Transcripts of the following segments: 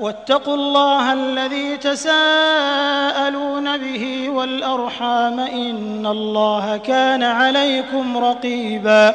واتقوا الله الذي تساءلون به والأرحام إن الله كان عليكم رقيبا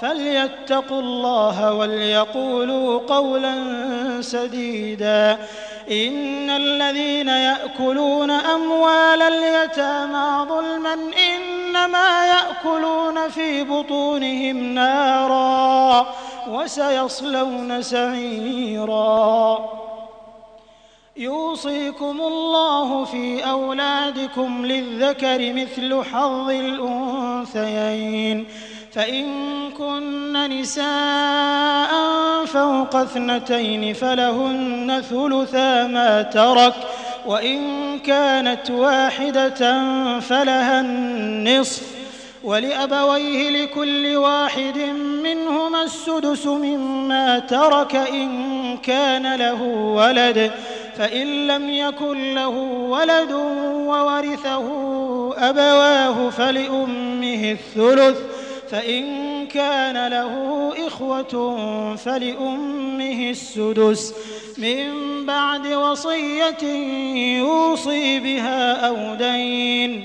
فليتقوا الله وليقولوا قولا سديدا. إن الذين يأكلون أموال اليتامى ظلما إنما يأكلون في بطونهم نارا وسيصلون سعيرا. يوصيكم الله في أولادكم للذكر مثل حظ الأنثيين. فإن كن نساء فوق اثنتين فلهن ثلثا ما ترك وإن كانت واحدة فلها النصف. ولأبويه لكل واحد منهما السدس مما ترك إن كان له ولد. فإن لم يكن له ولد وورثه أبواه فلأمه الثلث. فإن كان له إخوة فلأمه السدس من بعد وصية يوصي بها أو دين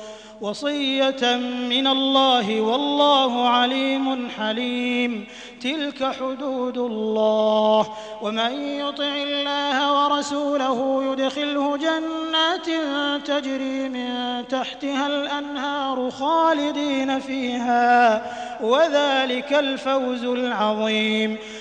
وصية من الله والله عليم حليم. تلك حدود الله. ومن يطع الله ورسوله يدخله جنات تجري من تحتها الأنهار خالدين فيها. وذلك الفوز العظيم.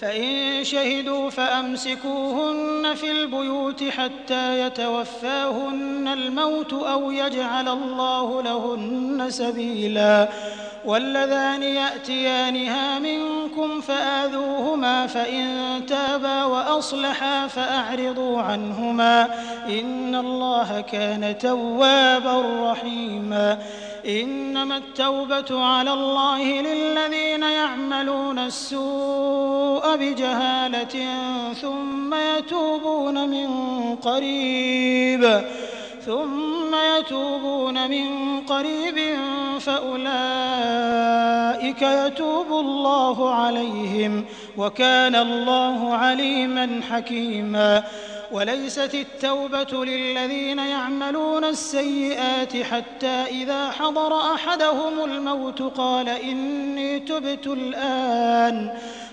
فإن شهدوا فأمسكوهن في البيوت حتى يتوفاهن الموت أو يجعل الله لهن سبيلا واللذان يأتيانها منكم فآذوهما فإن تابا وأصلحا فأعرضوا عنهما إن الله كان توابا رحيما إنما التوبة على الله للذين يعملون السوء بجهالة ثم يتوبون من قريب ثم يتوبون من قريب فأولئك يتوب الله عليهم وكان الله عليما حكيما. وليست التوبة للذين يعملون السيئات حتى إذا حضر أحدهم الموت قال إني تبت الآن.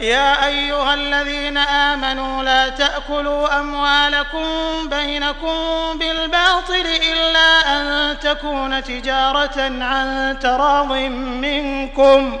يا أيها الذين آمنوا لا تأكلوا أموالكم بينكم بالباطل إلا أن تكون تجارة عن تراض منكم.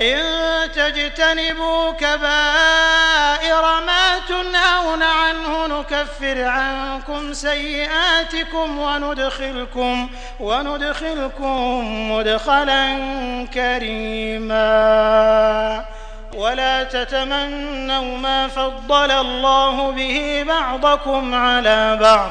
إن تجتنبوا كبائر ما تنهون عنه نكفر عنكم سيئاتكم وندخلكم وندخلكم مدخلا كريما. ولا تتمنوا ما فضل الله به بعضكم على بعض.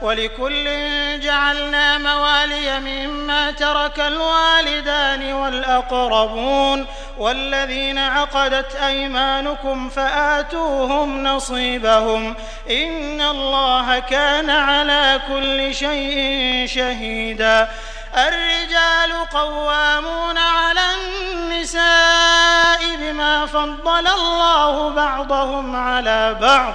ولكل جعلنا موالي مما ترك الوالدان والأقربون والذين عقدت أيمانكم فآتوهم نصيبهم إن الله كان على كل شيء شهيدا الرجال قوامون على النساء بما فضل الله بعضهم على بعض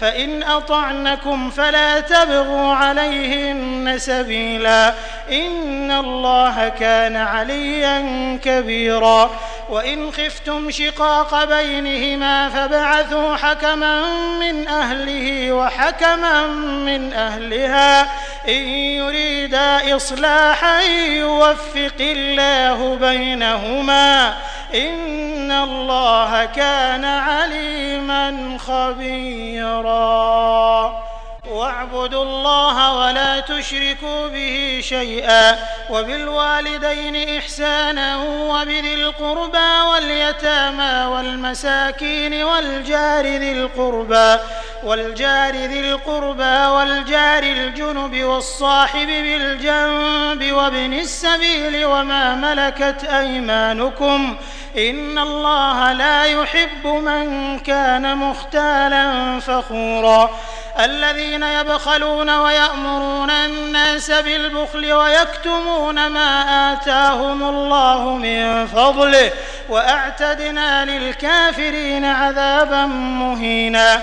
فإن أطعنكم فلا تبغوا عليهن سبيلا. إن الله كان عليا كبيرا. وإن خفتم شقاق بينهما فابعثوا حكما من أهله وحكما من أهلها. إن يريدا إصلاحا يوفق الله بينهما. إن الله كان عليما خبيرا. واعبدوا الله ولا تشركوا به شيئا. وبالوالدين إحسانا وبذي القربى واليتامى والمساكين والجار ذي القربى. والجار ذي القربى والجار الجنب والصاحب بالجنب وابن السبيل وما ملكت أيمانكم إن الله لا يحب من كان مختالا فخورا الذين يبخلون ويأمرون الناس بالبخل ويكتمون ما آتاهم الله من فضله وأعتدنا للكافرين عذابا مهينا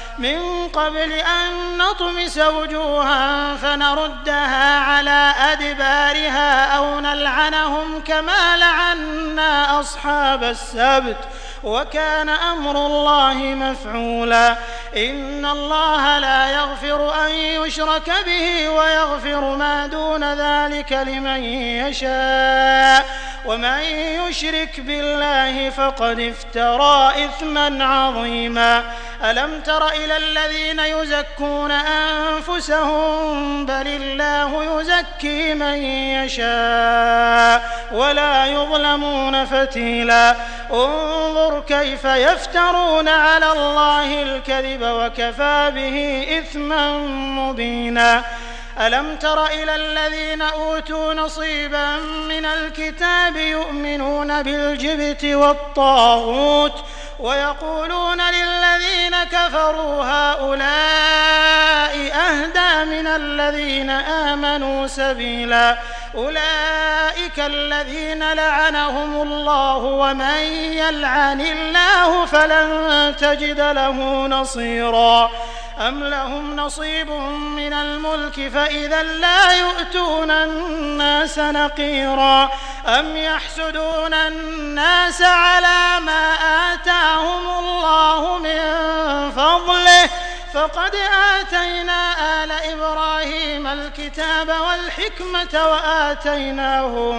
من قبل أن نطمس وجوها فنردها على أدبارها أو نلعنهم كما لعنا أصحاب السبت. وكان أمر الله مفعولا. إن الله لا يغفر أن يشرك به ويغفر ما دون ذلك لمن يشاء. ومن يشرك بالله فقد افترى إثما عظيما. ألم تر إلى الذين يزكون أنفسهم بل الله يزكي من يشاء ولا يظلمون فتيلا. انظر كيف يفترون على الله الكذب وكفى به إثما مبينا. ألم تر إلى الذين أوتوا نصيبا من الكتاب يؤمنون بالجبت والطاغوت ويقولون للذين كفروا هؤلاء أهدى من الذين آمنوا سبيلا. أولئك الذين لعنهم الله ومن يلعن الله فلن تجد له نصيرا. أم لهم نصيب من الملك فإذا لا يؤتون الناس نقيرا. أم يحسدون الناس على ما آتاهم الله من فضله فقد آتينا آل إبراهيم الكتاب والحكمة وآتيناهم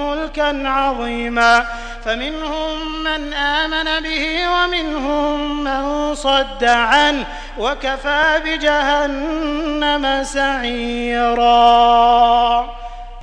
ملكا عظيما. فمنهم من آمن به ومنهم من صد عنه وكفى بجهنم سعيرا.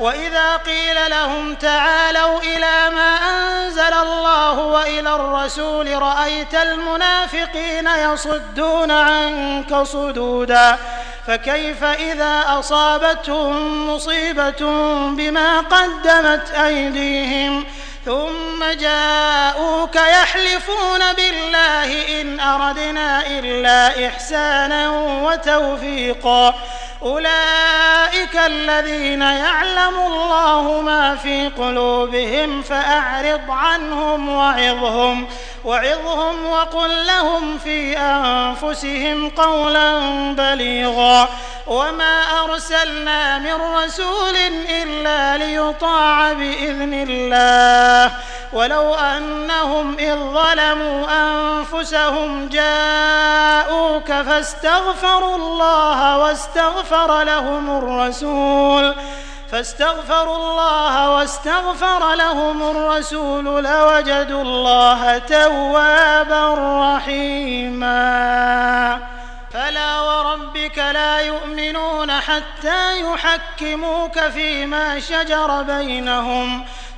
وإذا قيل لهم تعالوا إلى ما أنزل الله وإلى الرسول رأيت المنافقين يصدون عنك صدودا فكيف إذا أصابتهم مصيبة بما قدمت أيديهم ثم جاءوك يحلفون بالله إن أردنا إلا إحسانا وتوفيقا أولئك الذين يعلم الله ما في قلوبهم فأعرض عنهم وعظهم وعظهم وقل لهم في أنفسهم قولا بليغا وما أرسلنا من رسول إلا ليطاع بإذن الله ولو أنهم إذ ظلموا أنفسهم جاءوك فاستغفروا الله واستغفر لهم الرسول فاستغفروا الله واستغفر لهم الرسول لوجدوا الله توابا رحيما. فلا وربك لا يؤمنون حتى يحكموك فيما شجر بينهم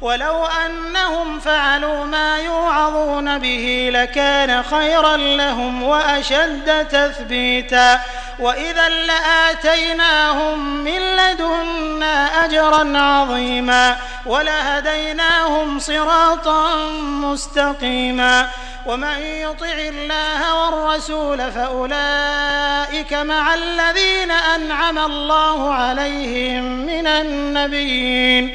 ولو أنهم فعلوا ما يوعظون به لكان خيرا لهم وأشد تثبيتا وإذا لآتيناهم من لدنا أجرا عظيما ولهديناهم صراطا مستقيما ومن يطع الله والرسول فأولئك مع الذين أنعم الله عليهم من النبيين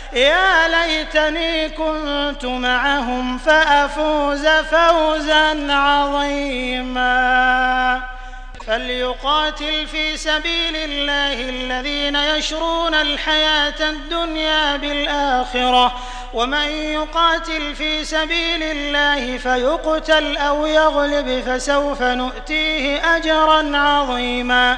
يا ليتني كنت معهم فأفوز فوزا عظيما. فليقاتل في سبيل الله الذين يشرون الحياة الدنيا بالآخرة ومن يقاتل في سبيل الله فيقتل أو يغلب فسوف نؤتيه أجرا عظيما.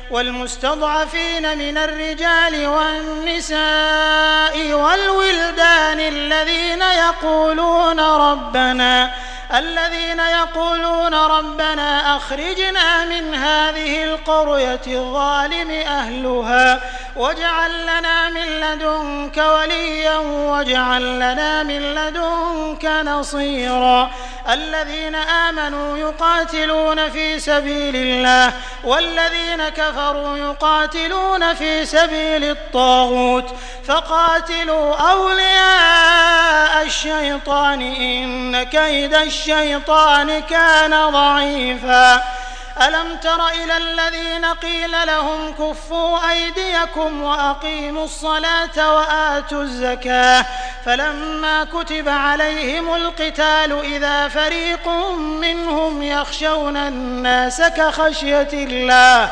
والمستضعفين من الرجال والنساء والولدان الذين يقولون ربنا الذين يقولون ربنا أخرجنا من هذه القرية الظالم أهلها واجعل لنا من لدنك وليا واجعل لنا من لدنك نصيرا. الذين آمنوا يقاتلون في سبيل الله والذين كفروا يقاتلون في سبيل الطاغوت فقاتلوا أولياء الشيطان إن كيد الشيطان كان ضعيفا. ألم تر إلى الذين قيل لهم كفوا أيديكم وأقيموا الصلاة وآتوا الزكاة فلما كتب عليهم القتال إذا فريق منهم يخشون الناس كخشية الله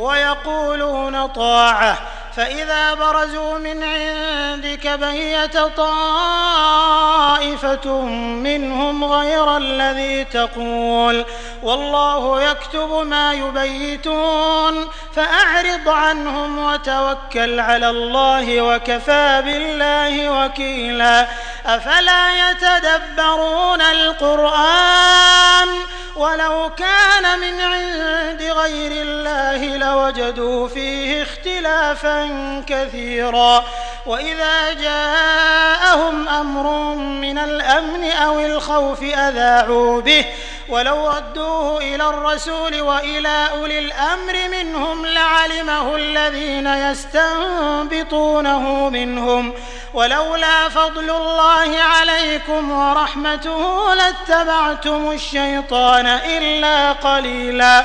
ويقولون طاعة. فإذا برزوا من عندك بيت طائفة منهم غير الذي تقول والله يكتب ما يبيتون فأعرض عنهم وتوكل على الله وكفى بالله وكيلا أفلا يتدبرون القرآن ولو كان من عند غير الله لوجدوا فيه اختلافا كثيرا. وإذا جاءهم أمر من الأمن أو الخوف أذاعوا به. ولو ردوه إلى الرسول وإلى أولي الأمر منهم لعلمه الذين يستنبطونه منهم. ولولا فضل الله عليكم ورحمته لاتبعتم الشيطان إلا قليلا.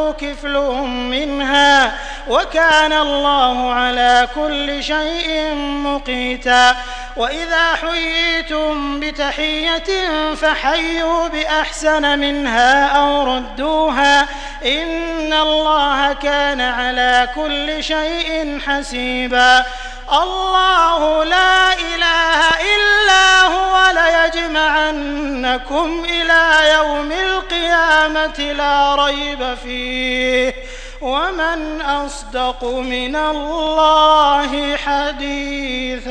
له كفل منها وكان الله على كل شيء مقيتا وإذا حييتم بتحية فحيوا بأحسن منها أو ردوها إن الله كان على كل شيء حسيبا الله لا إله إلا هو ليجمعنكم إلى يوم القيامة لا ريب فيه. ومن أصدق من الله حديثا.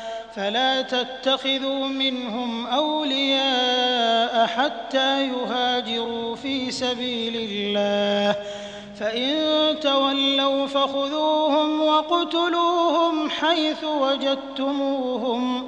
فلا تتخذوا منهم أولياء حتى يهاجروا في سبيل الله. فإن تولوا فخذوهم وقتلوهم حيث وجدتموهم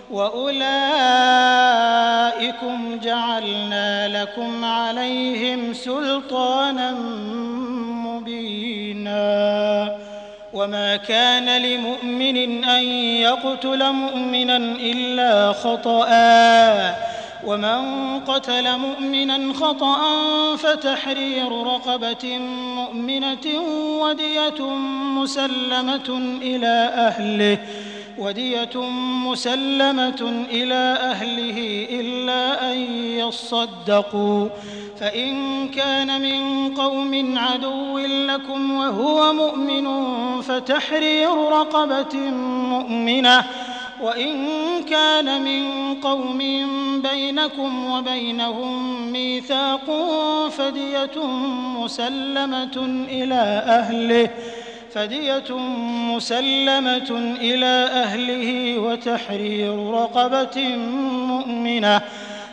وأولئكم جعلنا لكم عليهم سلطانا مبينا. وما كان لمؤمن أن يقتل مؤمنا إلا خطأ. ومن قتل مؤمنا خطأ فتحرير رقبة مؤمنة ودية مسلمة إلى أهله. ودية مسلمة إلى أهله إلا أن يصدقوا. فإن كان من قوم عدو لكم وهو مؤمن فتحرير رقبة مؤمنة. وإن كان من قوم بينكم وبينهم ميثاق فدية مسلمة إلى أهله. فدية مسلمة إلى أهله وتحرير رقبة مؤمنة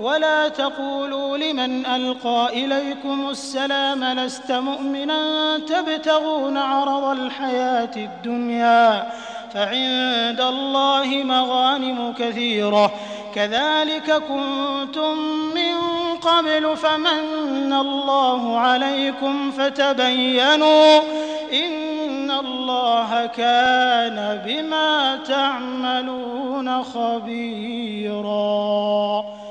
ولا تقولوا لمن ألقى إليكم السلام لست مؤمنا تبتغون عرض الحياة الدنيا فعند الله مغانم كثيرة. كذلك كنتم من قبل فمن الله عليكم فتبينوا إن الله كان بما تعملون خبيرا.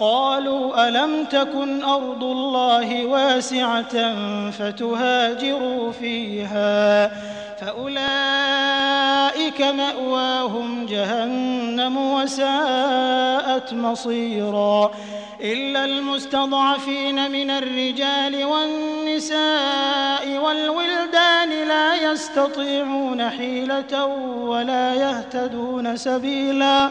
قالوا ألم تكن أرض الله واسعة فتهاجروا فيها فأولئك مأواهم جهنم وساءت مصيرا إلا المستضعفين من الرجال والنساء والولدان لا يستطيعون حيلة ولا يهتدون سبيلا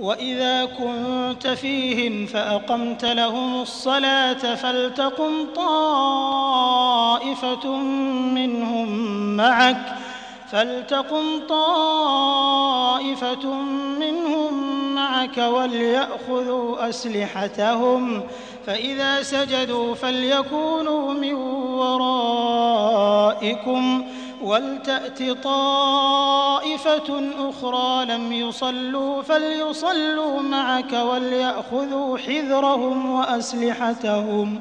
وإذا كنت فيهم فأقمت لهم الصلاة فلتقم طائفة منهم معك فلتقم طائفة منهم معك وليأخذوا أسلحتهم فإذا سجدوا فليكونوا من ورائكم ولتأت طائفة أخرى لم يصلوا فليصلوا معك وليأخذوا حذرهم وأسلحتهم.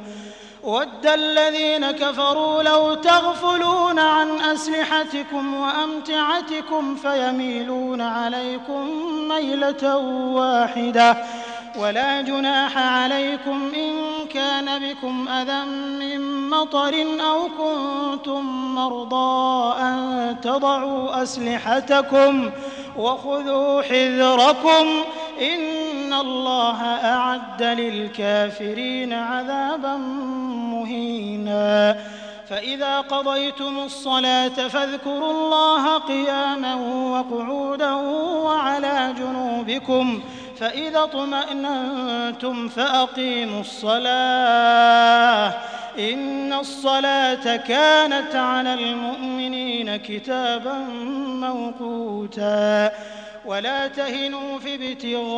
ود الذين كفروا لو تغفلون عن أسلحتكم وأمتعتكم فيميلون عليكم ميلة واحدة. ولا جناح عليكم إن كان بكم أذى من مطر أو كنتم مرضى أن تضعوا أسلحتكم وخذوا حذركم إن الله أعد للكافرين عذابا مهينا. فإذا قضيتم الصلاة فاذكروا الله قياما وقعودا وعلى جنوبكم فإذا اطمأننتم فأقيموا الصلاة. إن الصلاة كانت على المؤمنين كتابا موقوتا. ولا تهنوا في ابتغاء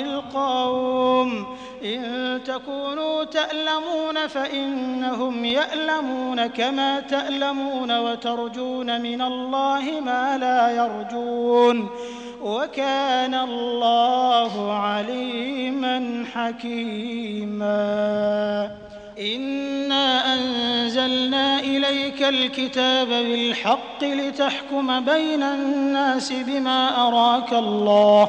القوم. إن تكونوا تألمون فإنهم يألمون كما تألمون وترجون من الله ما لا يرجون وكان الله عليما حكيما. إنا أنزلنا إليك الكتاب بالحق لتحكم بين الناس بما أراك الله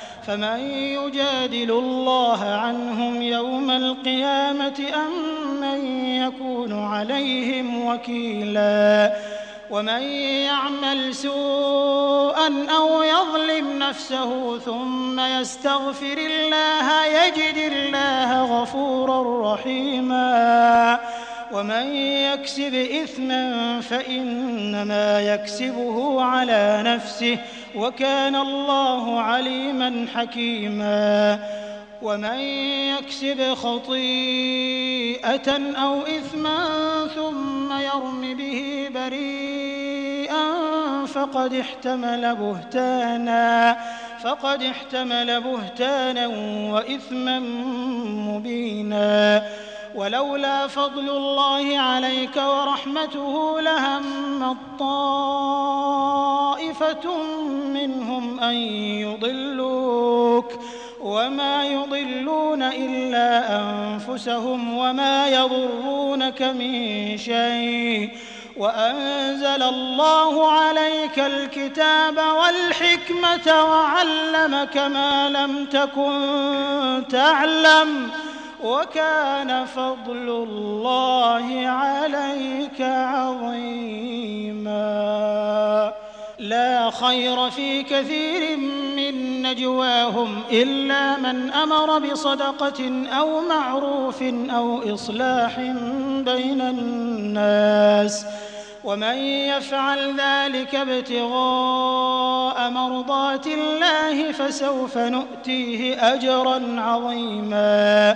فمن يجادل الله عنهم يوم القيامة أم من يكون عليهم وكيلا ومن يعمل سوءا أو يظلم نفسه ثم يستغفر الله يجد الله غفورا رحيما ومن يكسب إثما فإنما يكسبه على نفسه وكان الله عليما حكيما. ومن يكسب خطيئة أو إثما ثم يرم به بريئا فقد احتمل بهتانا فقد احتمل بهتانا وإثما مبينا. ولولا فضل الله عليك ورحمته لهم الطائفة منهم أن يضلوك وما يضلون إلا أنفسهم وما يضرونك من شيء وأنزل الله عليك الكتاب والحكمة وعلمك ما لم تكن تعلم وكان فضل الله عليك عظيما. لا خير في كثير من نجواهم إلا من أمر بصدقة أو معروف أو إصلاح بين الناس. ومن يفعل ذلك ابتغاء مرضات الله فسوف نؤتيه أجرا عظيما.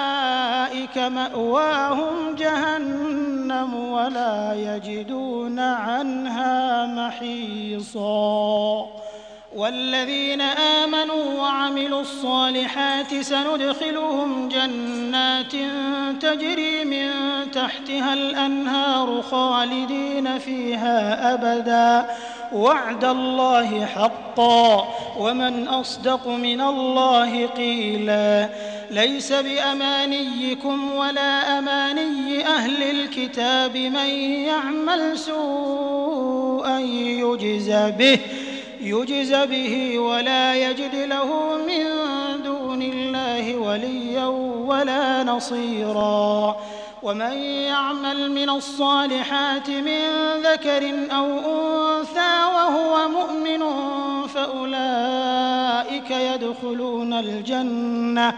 مأواهم جهنم ولا يجدون عنها محيصا. والذين آمنوا وعملوا الصالحات سندخلهم جنات تجري من تحتها الأنهار خالدين فيها أبدا. وعد الله حقا. ومن أصدق من الله قيلا. ليس بأمانيكم ولا أماني أهل الكتاب من يعمل سوءا يجز به يجز به ولا يجد له من دون الله وليا ولا نصيرا. ومن يعمل من الصالحات من ذكر أو أنثى وهو مؤمن فأولئك يدخلون الجنة.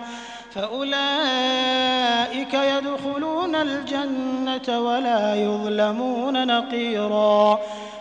فأولئك يدخلون الجنة ولا يظلمون نقيرا.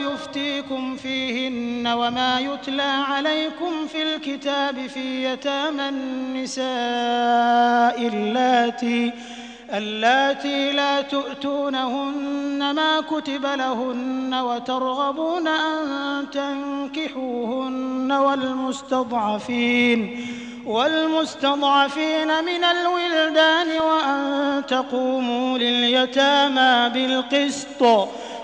يفتيكم فيهن وما يتلى عليكم في الكتاب في يتامى النساء اللاتي اللاتي لا تؤتونهن ما كتب لهن وترغبون أن تنكحوهن والمستضعفين والمستضعفين من الولدان وأن تقوموا لليتامى بالقسط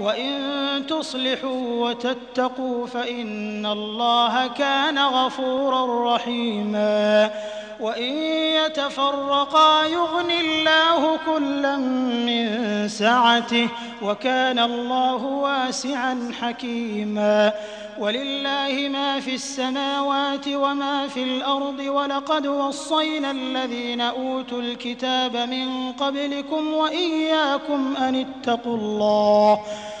وإن تصلحوا وتتقوا فإن الله كان غفورا رحيما وإن يتفرقا يغن الله كلا من سعته وكان الله واسعا حكيما. ولله ما في السماوات وما في الأرض ولقد وصينا الذين أوتوا الكتاب من قبلكم وإياكم أن اتقوا الله.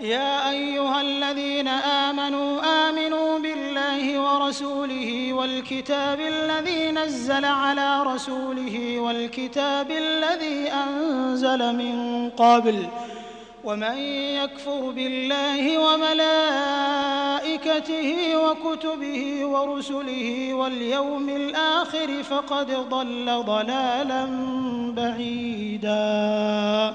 يا أيها الذين آمنوا آمنوا بالله ورسوله والكتاب الذي نزل على رسوله والكتاب الذي أنزل من قبل ومن يكفر بالله وملائكته وكتبه ورسله واليوم الآخر فقد ضل ضلالا بعيدا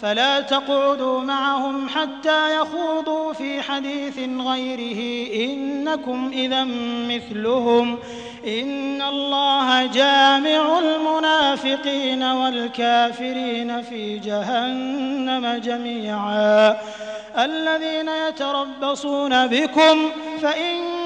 فلا تقعدوا معهم حتى يخوضوا في حديث غيره. إنكم إذا مثلهم. إن الله جامع المنافقين والكافرين في جهنم جميعا. الذين يتربصون بكم فإن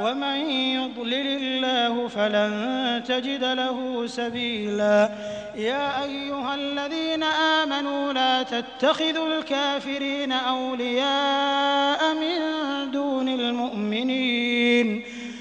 ومن يضلل الله فلن تجد له سبيلا. يا أيها الذين آمنوا لا تتخذوا الكافرين أولياء من دون المؤمنين.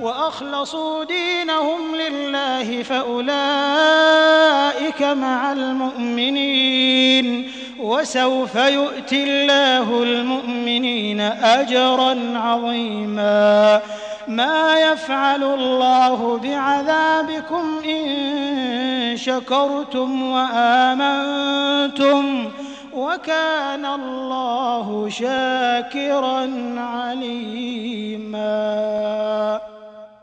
وأخلصوا دينهم لله فأولئك مع المؤمنين وسوف يؤتي الله المؤمنين أجرا عظيما ما يفعل الله بعذابكم إن شكرتم وآمنتم وكان الله شاكرا عليما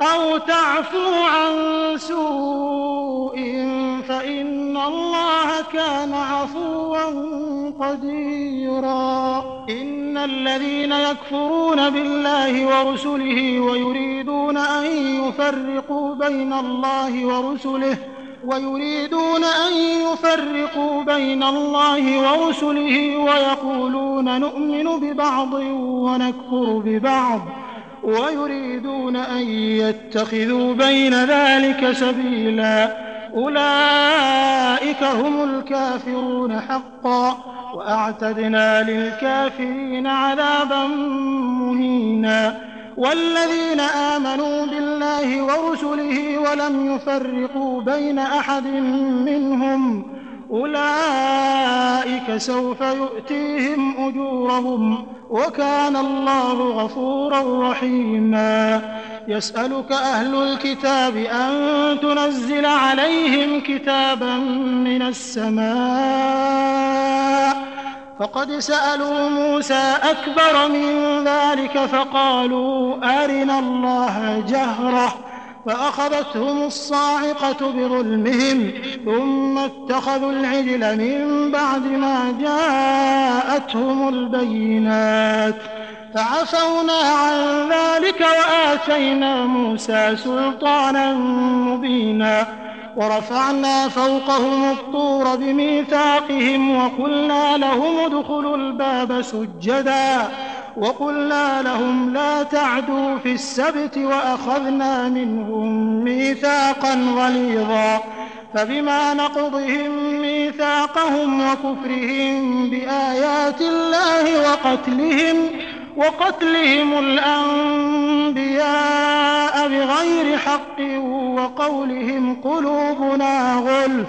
أو تعفوا عن سوء فإن الله كان عفوا قديرا. إن الذين يكفرون بالله ورسله ويريدون أن يفرقوا بين الله ورسله ويريدون أن يفرقوا بين الله ورسله ويقولون نؤمن ببعض ونكفر ببعض. ويريدون أن يتخذوا بين ذلك سبيلا. أولئك هم الكافرون حقا. وأعتدنا للكافرين عذابا مهينا. والذين آمنوا بالله ورسله ولم يفرقوا بين أحد منهم. أولئك سوف يؤتيهم أجورهم. وكان الله غفورا رحيما. يسألك أهل الكتاب أن تنزل عليهم كتابا من السماء. فقد سألوا موسى أكبر من ذلك فقالوا أرنا الله جهرة. فأخذتهم الصاعقة بظلمهم ثم اتخذوا العجل من بعد ما جاءتهم البينات فعفونا عن ذلك وآتينا موسى سلطانا مبينا ورفعنا فوقهم الطور بميثاقهم وقلنا لهم ادخلوا الباب سجدا وقلنا لهم لا تعدوا في السبت وأخذنا منهم ميثاقا غليظا فبما نقضهم ميثاقهم وكفرهم بآيات الله وقتلهم وقتلهم الأنبياء بغير حق وقولهم قلوبنا غلف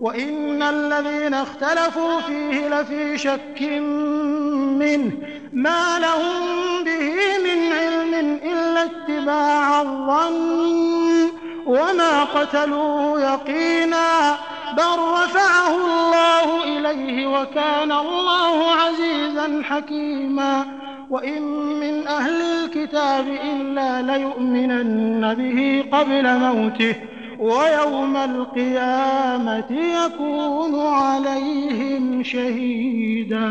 وإن الذين اختلفوا فيه لفي شك منه. ما لهم به من علم إلا اتباع الظن. وما قتلوه يقينا. بل رفعه الله إليه وكان الله عزيزا حكيما. وإن من أهل الكتاب إلا ليؤمنن به قبل موته. ويوم القيامة يكون عليهم شهيدا.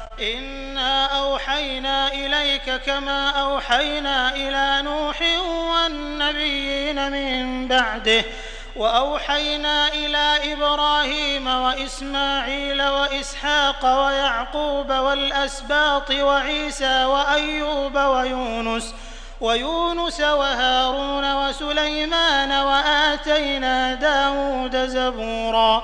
إنا أوحينا إليك كما أوحينا إلى نوح والنبيين من بعده وأوحينا إلى إبراهيم وإسماعيل وإسحاق ويعقوب والأسباط وعيسى وأيوب ويونس ويونس وهارون وسليمان وآتينا داود زبورا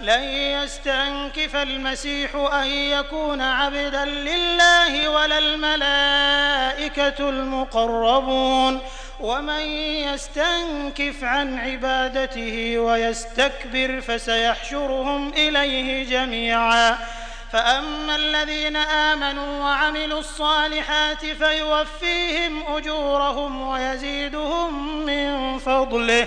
لن يستنكف المسيح أن يكون عبدا لله ولا الملائكة المقربون. ومن يستنكف عن عبادته ويستكبر فسيحشرهم إليه جميعا. فأما الذين آمنوا وعملوا الصالحات فيوفيهم أجورهم ويزيدهم من فضله.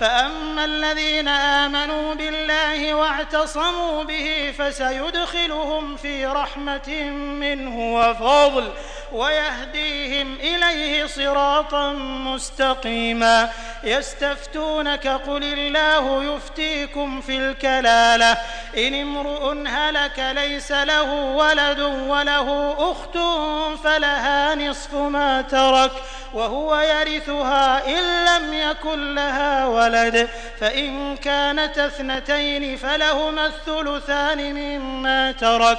فأما الذين آمنوا بالله واعتصموا به فسيدخلهم في رحمة منه وفضل. ويهديهم إليه صراطا مستقيما. يستفتونك قل الله يفتيكم في الكلالة. إن امرؤ هلك ليس له ولد وله أخت فلها نصف ما ترك وهو يرثها إن لم يكن لها ولد. فإن كانت اثنتين فلهما الثلثان مما ترك.